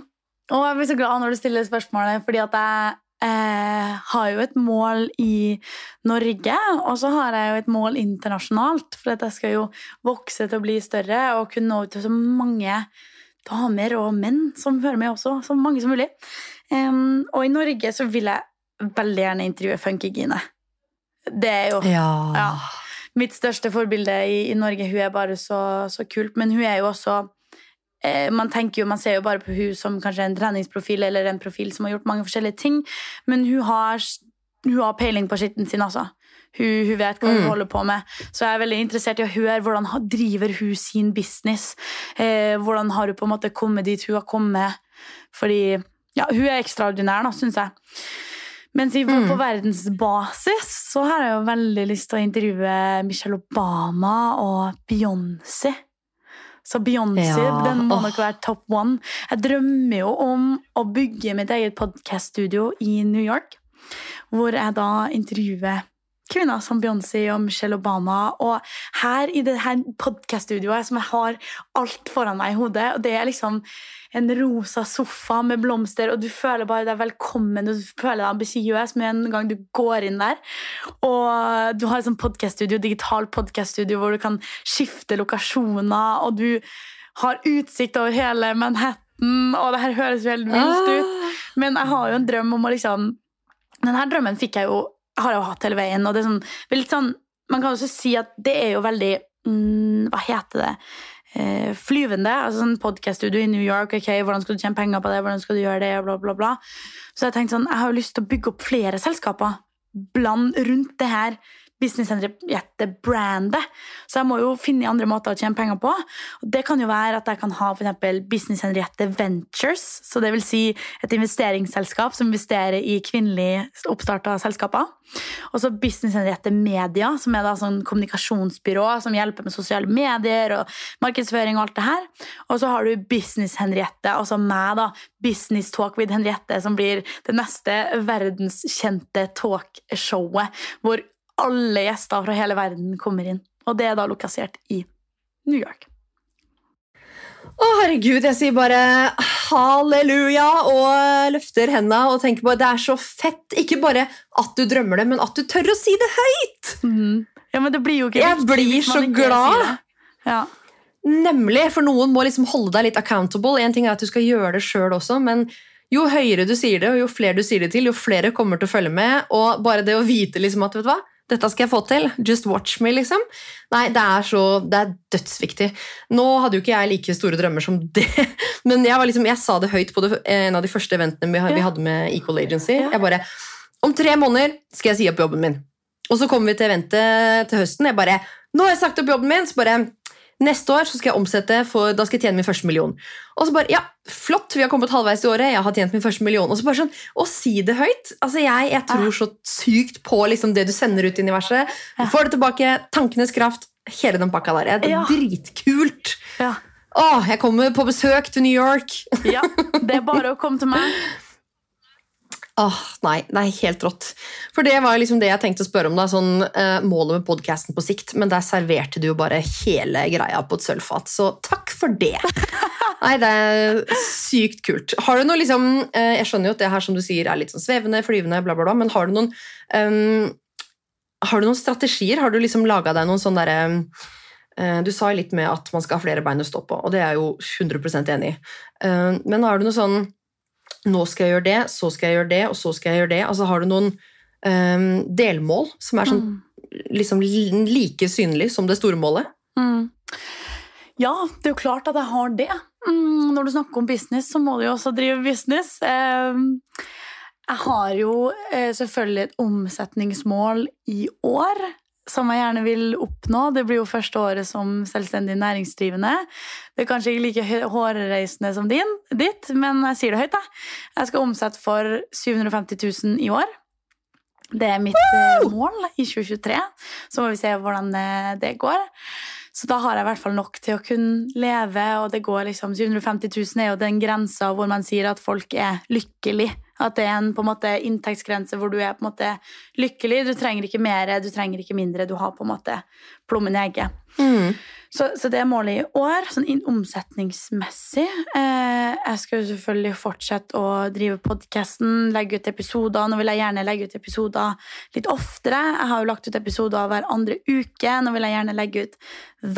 Og jeg blir så glad når du stiller spørsmålet, fordi at jeg eh, har jo et mål i Norge, og så har jeg jo et mål internasjonalt. For at jeg skal jo vokse til å bli større og kunne nå ut til så mange damer og menn som hører med også. Så mange som mulig. Um, og i Norge så vil jeg veldig gjerne intervjue Funkygine. Det er jo ja. ja. mitt største forbilde i, i, Norge. Hun er bare så, så kult. Men hun er jo også eh, man jo, man ser jo bare på hun som kanskje en treningsprofil eller en profil som har gjort mange forskjellige ting, men hun har, hun har peiling på skitten sin, altså. Hun, hun, vet hva hun mm. holder på med. Så jeg er veldig interessert i å høre hvordan driver hun sin business. Eh, hvordan har hun på en måte kommet dit hun har kommet. Fordi ja, hun er ekstraordinær, da, syns jeg. Mens i, mm. på verdensbasis så har jeg jo veldig lyst til å intervjue Michelle Obama og Beyoncé. Så Beyoncé ja. den må nok være top one. Jeg drømmer jo om å bygge mitt eget podkaststudio i New York. Hvor jeg da intervjuer kvinner som Beyoncé og Michelle Obama. Og her i det her podkast-studioet som jeg har alt foran meg i hodet, og det er liksom en rosa sofa med blomster, og du føler bare deg velkommen, og du føler deg ambisiøs med en gang du går inn der. Og du har et sånt podkaststudio, digital podkast-studio hvor du kan skifte lokasjoner, og du har utsikt over hele Manhattan, og det her høres jo helt vilt ut. Ah. Men jeg har jo en drøm om å liksom Denne drømmen fikk jeg jo har jeg jo hatt hele veien. og det er sånn, litt sånn, Man kan også si at det er jo veldig mm, Hva heter det? Eh, flyvende. altså sånn Podkaststudio i New York. ok, Hvordan skal du tjene penger på det? hvordan skal du gjøre det, bla bla bla. Så jeg tenkte sånn, jeg har jo lyst til å bygge opp flere selskaper bland rundt det her Business Henriette-brandet. Så jeg må jo finne andre måter å tjene penger på. Og det kan jo være at jeg kan ha for Business Henriette Ventures. Så det vil si et investeringsselskap som investerer i kvinnelig oppstarta selskaper. Og så Business Henriette Media, som er da sånn kommunikasjonsbyrå som hjelper med sosiale medier og markedsføring og alt det her. Og så har du Business Henriette, altså meg, da. Business Talk with Henriette, som blir det neste verdenskjente talkshowet. hvor alle gjester fra hele verden kommer inn. Og det er da lokasert i New York. Å, herregud, jeg sier bare halleluja og løfter hendene og tenker på at det er så fett. Ikke bare at du drømmer det, men at du tør å si det høyt! Mm. Ja, men det blir jo ikke Jeg blir så glad. Ja. Nemlig, for noen må liksom holde deg litt accountable. En ting er at du skal gjøre det sjøl også, men jo høyere du sier det, og jo flere du sier det til, jo flere kommer til å følge med. Og bare det å vite liksom at vet du hva, dette skal jeg få til, just watch me, liksom. Nei, det er så, det er dødsviktig. Nå hadde jo ikke jeg like store drømmer som det, men jeg, var liksom, jeg sa det høyt på det, en av de første eventene vi, vi hadde med Equal Agency. Jeg bare Om tre måneder skal jeg si opp jobben min. Og så kommer vi til eventet til høsten. Jeg bare Nå har jeg sagt opp jobben min! Så bare Neste år så skal jeg omsette, for da skal jeg tjene min første million. Og så bare, ja, flott, vi har kommet halvveis i året, jeg har tjent min første million. Og så bare sånn, Å si det høyt altså Jeg, jeg tror så sykt på liksom det du sender ut i universet. Du får det tilbake, tankenes kraft, hele den pakka der. Det er Ja. dritkult. Ja. Å, jeg kommer på besøk til New York. ja. Det er bare å komme til meg. Åh, nei, det er helt rått. For det var liksom det jeg tenkte å spørre om. da, sånn uh, Målet med podkasten på sikt, men der serverte du jo bare hele greia på et sølvfat. Så takk for det! Nei, det er sykt kult. Har du noe liksom uh, Jeg skjønner jo at det her som du sier er litt sånn svevende, flyvende, bla, bla, bla, men har du noen um, Har du noen strategier? Har du liksom laga deg noen sånn derre eh, du sa litt med at man skal ha flere bein å stå på, og det er jeg jo 100% enig i. Men har du noe sånn Nå skal jeg gjøre det, så skal jeg gjøre det, og så skal jeg gjøre det. Altså Har du noen um, delmål som er sånn Mm. liksom like synlig som det store målet? Mm. Ja, det er jo klart at jeg har det. Mm, når du snakker om business, så må du jo også drive business. Eh, jeg har jo eh, selvfølgelig et omsetningsmål i år som jeg gjerne vil oppnå. Det blir jo første året som selvstendig næringsdrivende. Det er kanskje ikke like hårreisende som din, ditt, men jeg sier det høyt. Da. Jeg skal omsette for 750 000 i år. Det er mitt eh, mål i 2023. Så må vi se hvordan eh, det går. Så da har jeg i hvert fall nok til å kunne leve, og det går liksom 750 000 er jo den grensa hvor man sier at folk er lykkelig. At det er en på en måte inntektsgrense hvor du er på en måte lykkelig. Du trenger ikke mer, du trenger ikke mindre. Du har på en måte plommen i egget. Så, så det er målet i år, sånn inn- omsetningsmessig. Eh, jeg skal jo selvfølgelig fortsette å drive podkasten, legge ut episoder. Nå vil jeg gjerne legge ut episoder litt oftere. Jeg har jo lagt ut episoder hver andre uke. Nå vil jeg gjerne legge ut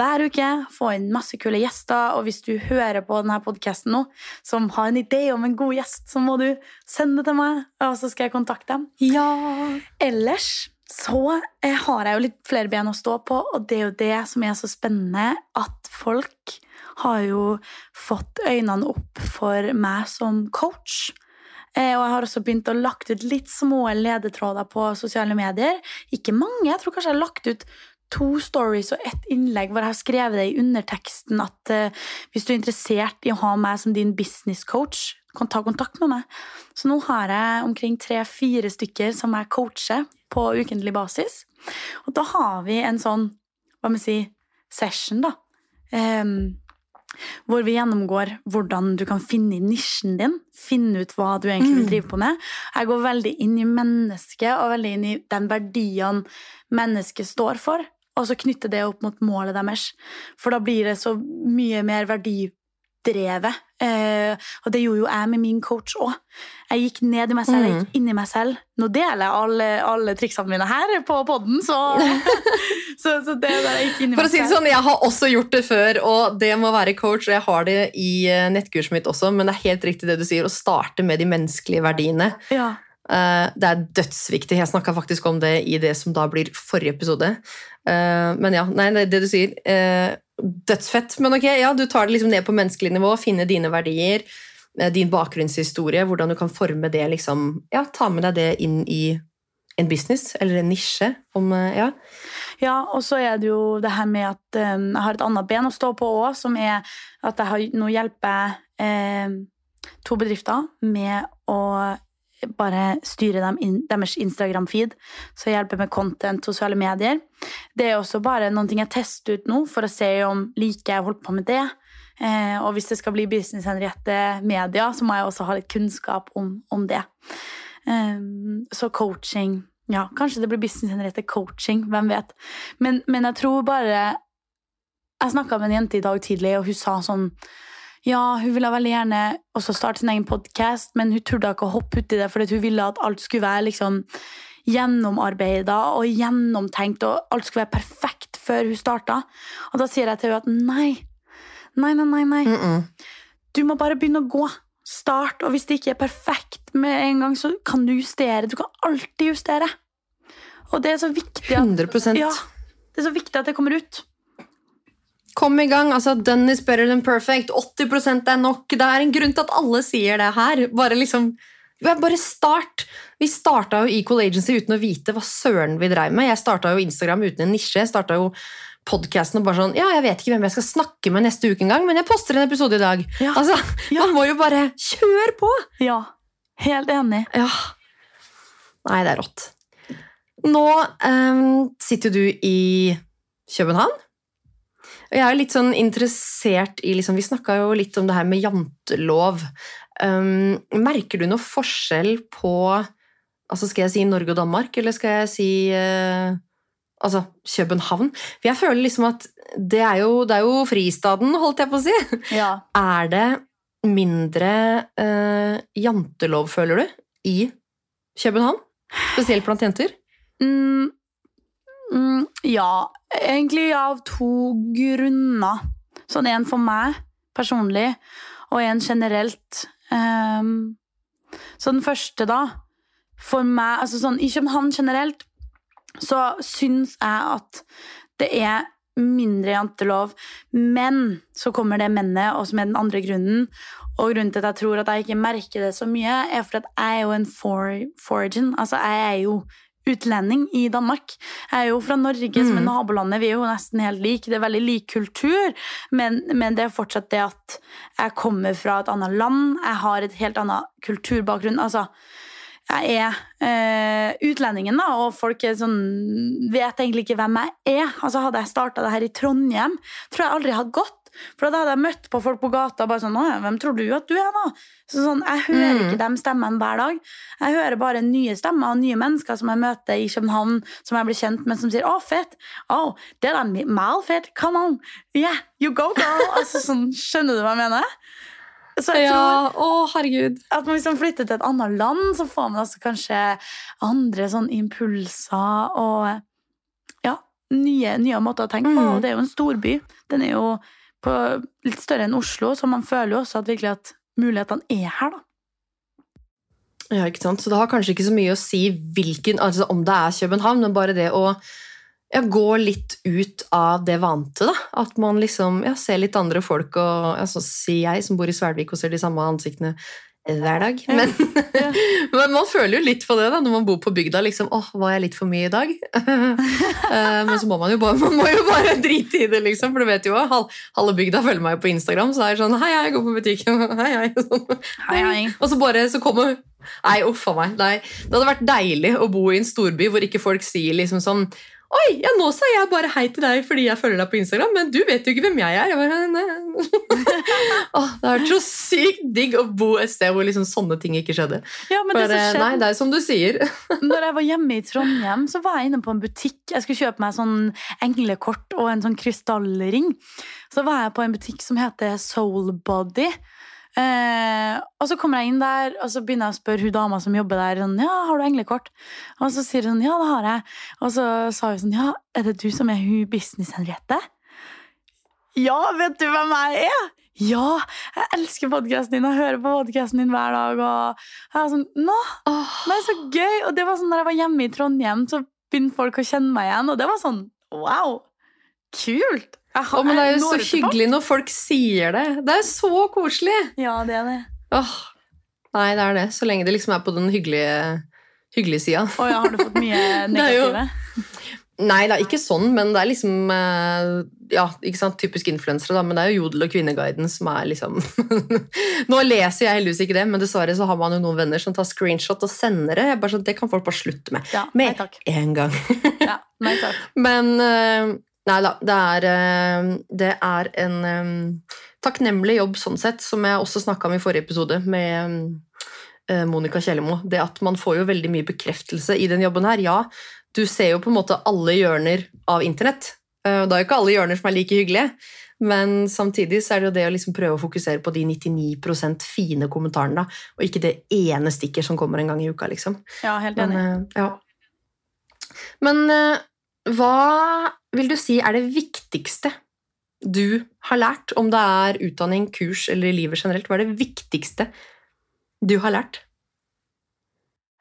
hver uke, få inn masse kule gjester. Og hvis du hører på denne podkasten nå, som har en idé om en god gjest, så må du sende det til meg, og så skal jeg kontakte dem. Ja. Ellers så eh, har jeg jo litt flere ben å stå på, og det er jo det som er så spennende, at folk har jo fått øynene opp for meg som coach. Eh, og jeg har også begynt å lagt ut litt små ledetråder på sosiale medier. Ikke mange, jeg tror kanskje jeg har lagt ut to stories og ett innlegg hvor jeg har skrevet det i underteksten at eh, hvis du er interessert i å ha meg som din business coach, kan ta kontakt med meg. Så nå har jeg omkring tre-fire stykker som jeg coacher på ukentlig basis. Og da har vi en sånn, hva må vi si, session, da. Um, hvor vi gjennomgår hvordan du kan finne nisjen din. Finne ut hva du egentlig vil Mm. drive på med. Jeg går veldig inn i mennesket og veldig inn i den verdien mennesket står for. Og så knytte det opp mot målet deres. For da blir det så mye mer verdidrevet. Eh, og det gjorde jo jeg med min coach òg. Jeg gikk ned i meg selv, jeg gikk inn i meg selv. Nå deler jeg alle, alle triksene mine her på podden, så, så, så det der jeg gikk inn i For å si det sånn, Jeg har også gjort det før, og det må være coach. og Jeg har det i eh, nettkurset mitt også, men det er helt riktig det du sier, å starte med de menneskelige verdiene. Ja. Eh, Det er dødsviktig. Jeg snakka faktisk om det i det som da blir forrige episode. Men ja, nei, det, det du sier Dødsfett. Men ok, ja, du tar det liksom ned på menneskelig nivå, finne dine verdier, eh, din bakgrunnshistorie, hvordan du kan forme det liksom Ja, ta med deg det inn i en business eller en nisje. Om, eh, ja. Ja, og så er det jo det her med at um, jeg har et annet ben å stå på òg, som er at jeg har, nå hjelper eh, to bedrifter med å bare styre dem in, deres Instagram-feed. Så jeg hjelper med content, sosiale medier. Det er også bare noen ting jeg tester ut nå, for å se om liker jeg holdt på med det. Eh, og hvis det skal bli Business Henriette Media, så må jeg også ha litt kunnskap om, om det. Eh, så coaching Ja, kanskje det blir Business Henriette Coaching, hvem vet. Men, men jeg tror bare Jeg snakka med en jente i dag tidlig, og hun sa sånn ja, hun ville veldig gjerne også starte sin egen podkast, men hun turde ikke å hoppe uti det, fordi hun ville at alt skulle være liksom gjennomarbeida og gjennomtenkt, og alt skulle være perfekt før hun starta. Og da sier jeg til henne at nei, nei, nei, nei, nei. Mm -mm. Du må bare begynne å gå. Start, og hvis det ikke er perfekt med en gang, så kan du justere. Du kan alltid justere. Og det er så viktig at, 100 ja, det er så viktig at det kommer ut. Kom i gang. altså Done is better than perfect. 80% er nok. Det er en grunn til at alle sier det her. Bare liksom Bare start. Vi starta jo Equal Agency uten å vite hva søren vi dreiv med. Jeg starta jo Instagram uten en nisje. Jeg starta jo podkasten og bare sånn Ja, jeg vet ikke hvem jeg skal snakke med neste uke engang, men jeg poster en episode i dag. Ja. Altså, Ja. Man må jo bare kjøre på! Ja, helt enig. Ja. Nei, det er rått. Nå um, sitter du i København. Jeg er litt sånn interessert i liksom, Vi snakka jo litt om det her med jantelov. Um, merker du noe forskjell på altså Skal jeg si Norge og Danmark, eller skal jeg si uh, altså København? For jeg føler liksom at det er jo, det er jo fristaden, holdt jeg på å si. Ja. Er det mindre uh, jantelov, føler du, i København? Spesielt blant jenter? Mm, mm, ja, egentlig av to grunner. Sånn en for meg personlig, og en generelt. Um, så den første, da, for meg altså sånn, I København generelt så syns jeg at det er mindre jantelov. Men så kommer det mennet, og som er den andre grunnen. Og grunnen til at jeg tror at jeg ikke merker det så mye, er fordi at jeg er jo en for, foragin. Altså, jeg er jo utlending i Danmark. Jeg er jo fra Norge, som er Mm. nabolandet. Vi er jo nesten helt like. Det er veldig lik kultur, men, men det er fortsatt det at jeg kommer fra et annet land. Jeg har et helt annet kulturbakgrunn. Altså, jeg er eh, utlendingen, da, og folk sånn, vet egentlig ikke hvem jeg er. Altså, hadde jeg starta det her i Trondheim, tror jeg aldri hadde gått. For da hadde jeg møtt på folk på gata bare sånn 'Hvem tror du at du er, da?' Så sånn, Jeg hører Mm. ikke de stemmene hver dag. Jeg hører bare nye stemmer og nye mennesker som jeg møter i København, som jeg blir kjent med, som sier 'Å, fett'. Oh, det er da fett. Come on. Yeah, you go, girl.' altså, sånn, skjønner du hva jeg mener? Så jeg tror Ja, å herregud. at hvis man flytter til et annet land, så får man altså kanskje andre sånn impulser og ja, nye, nye måter å tenke på. Mm. Det er jo en storby. Den er jo på, litt større enn Oslo, så man føler jo også at, virkelig at mulighetene er her. da. Ja, ikke sant? Så det har kanskje ikke så mye å si hvilken, altså om det er København, men bare det å ja, gå litt ut av det vante. da. At man liksom ja, ser litt andre folk, og ja, så sier jeg som bor i Svelvik og ser de samme ansiktene hver dag. Ja. Men, Ja. men man føler jo litt på det da, når man bor på bygda. liksom, åh, Var jeg litt for mye i dag? Eh, men så må man jo bare, man må jo bare drite i det, liksom. For du vet jo, hal- halve bygda følger meg på Instagram, så er det sånn Hei, jeg går på butikken. Hei, hei. Sånn. Hei, hei. Og så bare så kommer Nei, uff a meg. Nei. Det hadde vært deilig å bo i en storby hvor ikke folk sier liksom sånn Oi, ja, nå sa jeg bare hei til deg fordi jeg følger deg på Instagram, men du vet jo ikke hvem jeg er. Jeg bare, oh, det vært så sykt digg å bo et sted hvor liksom sånne ting ikke skjedde. Ja, men det Bare, som nei, det er som du sier. når jeg var hjemme i Trondheim, så var jeg inne på en butikk. Jeg skulle kjøpe meg sånn englekort og en sånn krystallring. Så var jeg på en butikk som heter Soulbody. Eh, og så kommer jeg inn der, og så begynner jeg å spørre hun dama som jobber der. Sånn, ja, har du englekort? Og så sier hun ja, det har jeg. Og så sa hun sånn, ja, er det du som er hun Business-Henriette? Ja, vet du hvem jeg er? Ja, jeg elsker podkasten din og hører på podkasten din hver dag. Og jeg var sånn, nå, det er så gøy! Og det var sånn, når jeg var hjemme i Trondheim, så begynte folk å kjenne meg igjen. Og det var sånn wow! Kult! Aha, oh, men det er jo så hyggelig når folk sier det. Det er så koselig. Ja, det er det. Åh, nei, det er det. Så lenge det liksom er på den hyggelige, hyggelige sida. Oh, ja, har du fått mye er jo- Nei, er ikke sånn, men det er liksom eh, Ja, ikke sant, typisk influensere, da, men det er jo Jodel og Kvinneguiden som er liksom Nå leser jeg heldigvis ikke det, men dessverre så har man jo noen venner som tar screenshot og sender det. Jeg bare sånn, Det kan folk bare slutte med. Ja, nei Med takk. en gang. Ja, nei takk. Men eh, Nei da, det er, eh, det er en eh, takknemlig jobb sånn sett, som jeg også snakka om i forrige episode med eh, Monica Kjellemo. Det at man får jo veldig mye bekreftelse i den jobben her. Ja, du ser jo på en måte alle hjørner av internett. Det er jo ikke alle hjørner som er like hyggelige, men samtidig så er det jo det å liksom prøve å fokusere på de 99 fine kommentarene, da, og ikke det ene stikker som kommer en gang i uka, liksom. Ja, helt enig. Men, ja. Men hva vil du si er det viktigste du har lært? Om det er utdanning, kurs eller livet generelt, hva er det viktigste du har lært?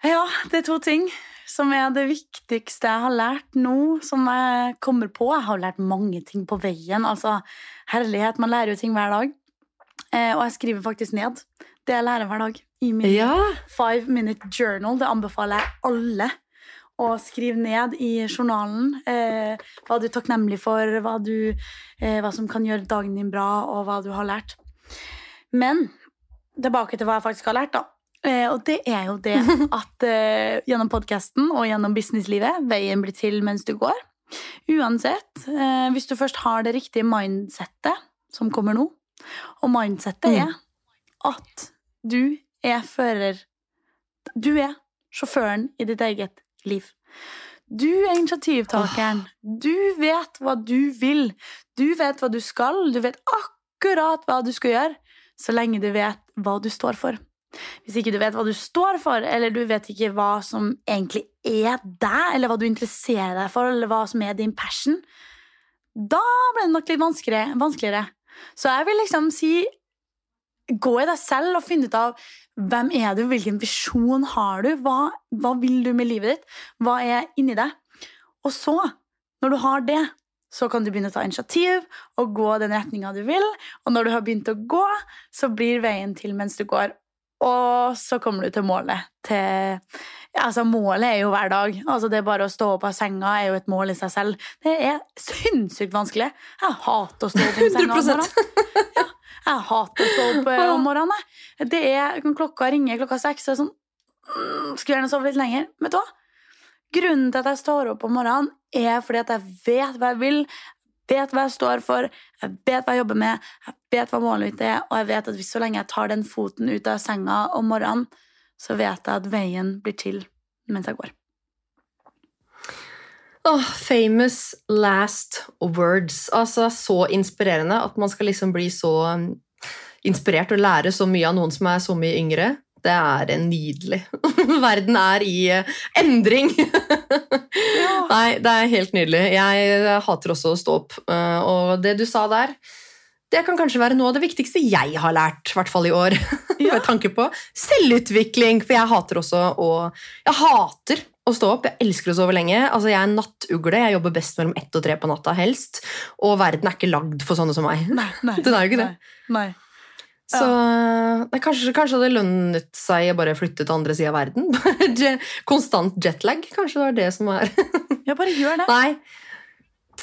Ja, det er to ting som er det viktigste jeg har lært nå, som jeg kommer på. Jeg har lært mange ting på veien. Altså, herlighet, man lærer jo ting hver dag. Eh, og jeg skriver faktisk ned det jeg lærer hver dag. I min Ja. five minute journal. Det anbefaler jeg alle å skriv ned i journalen. Eh, hva du er takknemlig for, hva, du, eh, hva som kan gjøre dagen din bra, og hva du har lært. Men tilbake til hva jeg faktisk har lært, da. Eh, og det er jo det at eh, gjennom podkasten og gjennom businesslivet, veien blir til mens du går. Uansett, eh, hvis du først har det riktige mindsettet, som kommer nå, og mindsettet Mm. er at du er fører Du er sjåføren i ditt eget liv. Du er initiativtakeren. Du vet hva du vil. Du vet hva du skal. Du vet akkurat hva du skal gjøre, så lenge du vet hva du står for. Hvis ikke du vet hva du står for, eller du vet ikke hva som egentlig er deg, eller hva du interesserer deg for, eller hva som er din passion, da blir det nok litt vanskeligere. vanskeligere. Så jeg vil liksom si gå i deg selv og finne ut av hvem er du, hvilken visjon har du, hva, hva vil du med livet ditt, hva er inni deg. Og så, når du har det, så kan du begynne å ta initiativ og gå den retninga du vil. Og når du har begynt å gå, så blir veien til mens du går. Og så kommer du til målet. Til, altså Målet er jo hver dag. Altså Det bare å stå opp av senga er jo et mål i seg selv. Det er sinnssykt vanskelig. Jeg hater å stå opp av senga 100%. Ja, jeg hater å stå opp eh, om morgenen. Det er, Klokka ringer klokka seks, og jeg er sånn mm, Skulle gjerne sove litt lenger. Vet du hva? Grunnen til at jeg står opp om morgenen, er fordi at jeg vet hva jeg vil, vet hva jeg står for, jeg vet hva jeg jobber med, jeg vet hva målet mitt er, og jeg vet at hvis så lenge jeg tar den foten ut av senga om morgenen, så vet jeg at veien blir til mens jeg går. Åh, famous last words. Altså, så inspirerende at man skal liksom bli så um, inspirert og lære så mye av noen som er så mye yngre. Det er eh, nydelig. Verden er i endring! endring. Nei, det er helt nydelig. Jeg eh, hater også å stå opp. eh, Og det du sa der, det kan kanskje være noe av det viktigste jeg har lært, i hvert fall i år. Ja. Med tanke på selvutvikling. For jeg hater også å Jeg hater å stå opp. Jeg elsker å sove lenge. Altså, jeg er nattugle. Jeg jobber best mellom ett og tre på natta, helst. Og verden er ikke lagd for sånne som meg. Nei, nei, Den er jo ikke det. Nei. Så nei, kanskje, kanskje det lønnet seg å bare flytte til andre sida av verden. Konstant jetlag. Kanskje det var det som var Ja, bare gjør det. Nei,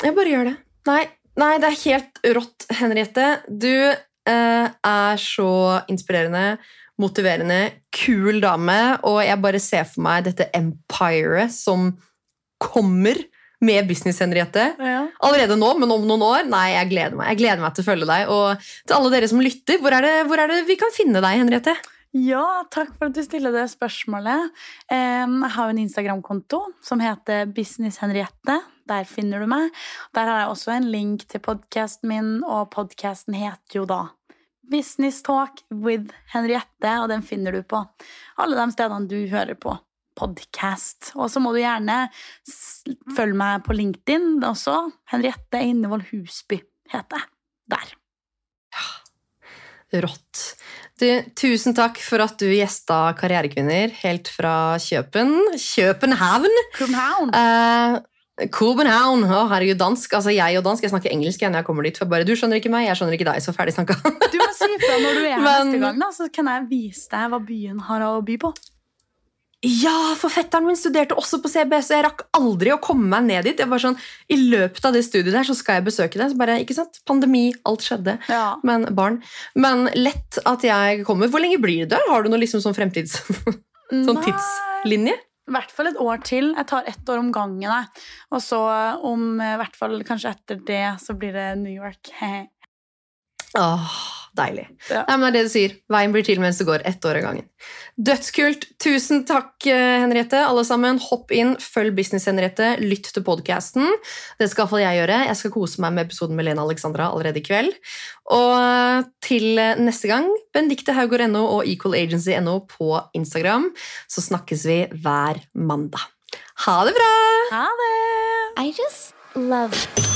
jeg bare gjør det. Nei, nei det er helt rått, Henriette. Du eh, er så inspirerende, motiverende, kul dame, og jeg bare ser for meg dette empiret som kommer med Business Henriette. Ja. Allerede nå, men om noen år. Nei, jeg gleder meg Jeg gleder meg til å følge deg. Og til alle dere som lytter, hvor er det, hvor er det vi kan finne deg, Henriette? Ja, takk for at du stiller det spørsmålet. Jeg har jo en Instagram-konto som heter Business Henriette. Der finner du meg. Der har jeg også en link til podkasten min, og podkasten heter jo da Business Talk with Henriette, og den finner du på alle de stedene du hører på podkast. Og så må du gjerne følge meg på LinkedIn også. Henriette Innevold Husby heter jeg der. Rått. Du, tusen takk for at du gjesta Karrierekvinner helt fra Kjøpen. København! København. Eh, København. Å, herregud, dansk. Altså, jeg og dansk, jeg snakker engelsk når jeg kommer dit. For bare, du skjønner ikke meg, jeg skjønner ikke deg. Så ferdig snakka. Du må si ifra når du er her neste gang, da, så kan jeg vise deg hva byen har å by på. Ja, for fetteren min studerte også på CBS, og jeg rakk aldri å komme meg ned dit. Jeg var sånn, I løpet av det studiet der så skal jeg besøke det. Så bare, ikke sant? Pandemi, alt skjedde. Ja. Men barn. Men lett at jeg kommer. Hvor lenge blir det? Har du noe liksom sånn fremtids... Sånn tidslinje? I hvert fall et år til. Jeg tar ett år om gangen. jeg. Og så om eh, hvert fall kanskje etter det, så blir det New York. Åh, deilig. Ja. Nei, men det er det du sier. Veien blir til mens det går ett år av gangen. Dødskult. Tusen takk, eh, Henriette. Alle sammen, hopp inn, følg Business Henriette, lytt til podkasten. Det skal iallfall jeg gjøre. Jeg skal kose meg med episoden med Lena Alexandra allerede i kveld. Og til neste gang, Benedicte Haugård.no og equalagency.no på Instagram, så snakkes vi hver mandag. Ha det bra! Ha det! I just love.